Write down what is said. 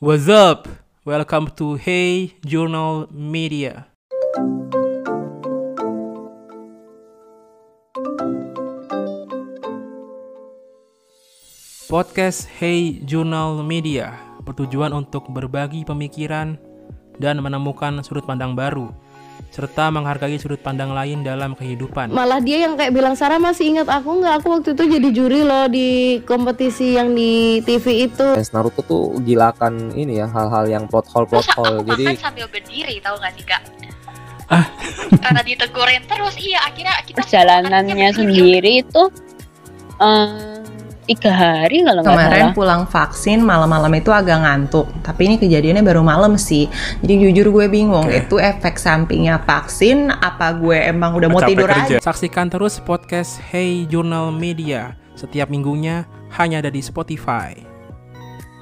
What's up? Welcome to Hey Journal Media. Podcast Hey Journal Media bertujuan untuk berbagi pemikiran dan menemukan sudut pandang baru serta menghargai sudut pandang lain dalam kehidupan. Malah dia yang kayak bilang Sarah masih ingat aku nggak? Aku waktu itu jadi juri loh di kompetisi yang di TV itu. Fans Naruto tuh gilakan ini ya hal-hal yang plot hole plot hole. Aku Jadi makan sambil berdiri tahu gak sih kak? Ah. Karena ditegurin terus iya akhirnya kita perjalanannya sendiri itu eh, tiga hari kalau nggak Kemarin salah. pulang vaksin malam-malam itu agak ngantuk, tapi ini kejadiannya baru malam sih. Jadi jujur gue bingung, Oke. itu efek sampingnya vaksin apa gue emang udah mau Capek tidur kerja. aja? Saksikan terus podcast Hey Journal Media setiap minggunya hanya ada di Spotify.